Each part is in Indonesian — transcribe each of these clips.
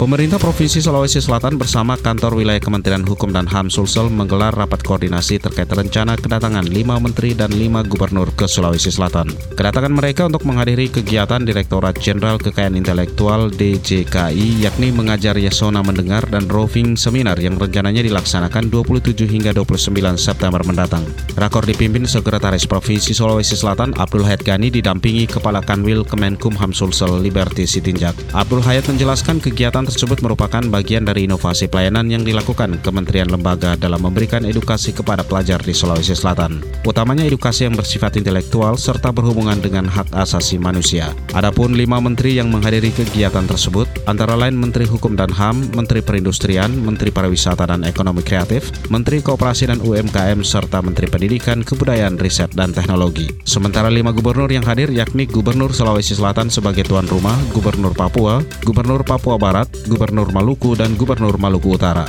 Pemerintah Provinsi Sulawesi Selatan bersama kantor wilayah Kementerian Hukum dan HAM Sulsel menggelar rapat koordinasi terkait rencana kedatangan lima menteri dan lima gubernur ke Sulawesi Selatan. Kedatangan mereka untuk menghadiri kegiatan Direktorat Jenderal Kekayaan Intelektual DJKI yakni mengajar Yasona mendengar dan roving seminar yang rencananya dilaksanakan 27 hingga 29 September mendatang. Rakor dipimpin Sekretaris Provinsi Sulawesi Selatan Abdul Hayat Gani didampingi Kepala Kanwil Kemenkumham Sulsel Liberty Sitinjak. Abdul Hayat menjelaskan kegiatan tersebut merupakan bagian dari inovasi pelayanan yang dilakukan Kementerian Lembaga dalam memberikan edukasi kepada pelajar di Sulawesi Selatan, utamanya edukasi yang bersifat intelektual serta berhubungan dengan hak asasi manusia. Adapun lima menteri yang menghadiri kegiatan tersebut, antara lain Menteri Hukum dan HAM, Menteri Perindustrian, Menteri Pariwisata dan Ekonomi Kreatif, Menteri Kooperasi dan UMKM, serta Menteri Pendidikan, Kebudayaan, Riset, dan Teknologi. Sementara lima gubernur yang hadir yakni Gubernur Sulawesi Selatan sebagai tuan rumah, Gubernur Papua, Gubernur Papua Barat, Gubernur Maluku, dan Gubernur Maluku Utara.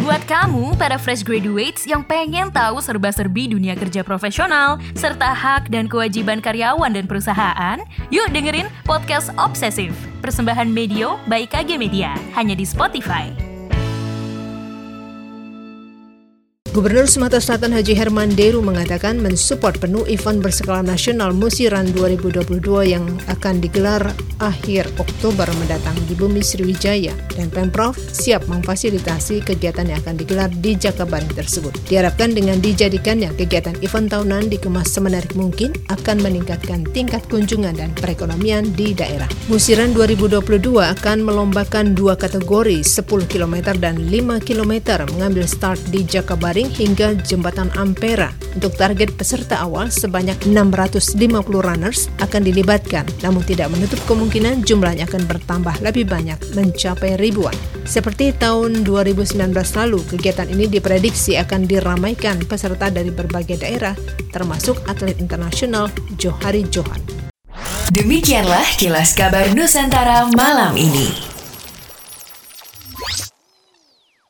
Buat kamu, para fresh graduates yang pengen tahu serba-serbi dunia kerja profesional, serta hak dan kewajiban karyawan dan perusahaan, yuk dengerin Podcast Obsesif, persembahan Medio by KG Media, hanya di Spotify. Gubernur Sumatera Selatan Haji Herman Deru mengatakan mensupport penuh event berskala nasional Musiran 2022 yang akan digelar akhir Oktober mendatang di Bumi Sriwijaya dan Pemprov siap memfasilitasi kegiatan yang akan digelar di Jakabaring tersebut. Diharapkan dengan dijadikannya kegiatan event tahunan dikemas semenarik mungkin akan meningkatkan tingkat kunjungan dan perekonomian di daerah. Musiran 2022 akan melombakan dua kategori 10 km dan 5 km mengambil start di Jakabaring hingga Jembatan Ampera. Untuk target peserta awal sebanyak 650 runners akan dilibatkan, namun tidak menutup kemungkinan jumlahnya akan bertambah lebih banyak mencapai ribuan. Seperti tahun 2019 lalu, kegiatan ini diprediksi akan diramaikan peserta dari berbagai daerah, termasuk atlet internasional Johari Johan. Demikianlah kilas kabar Nusantara malam ini.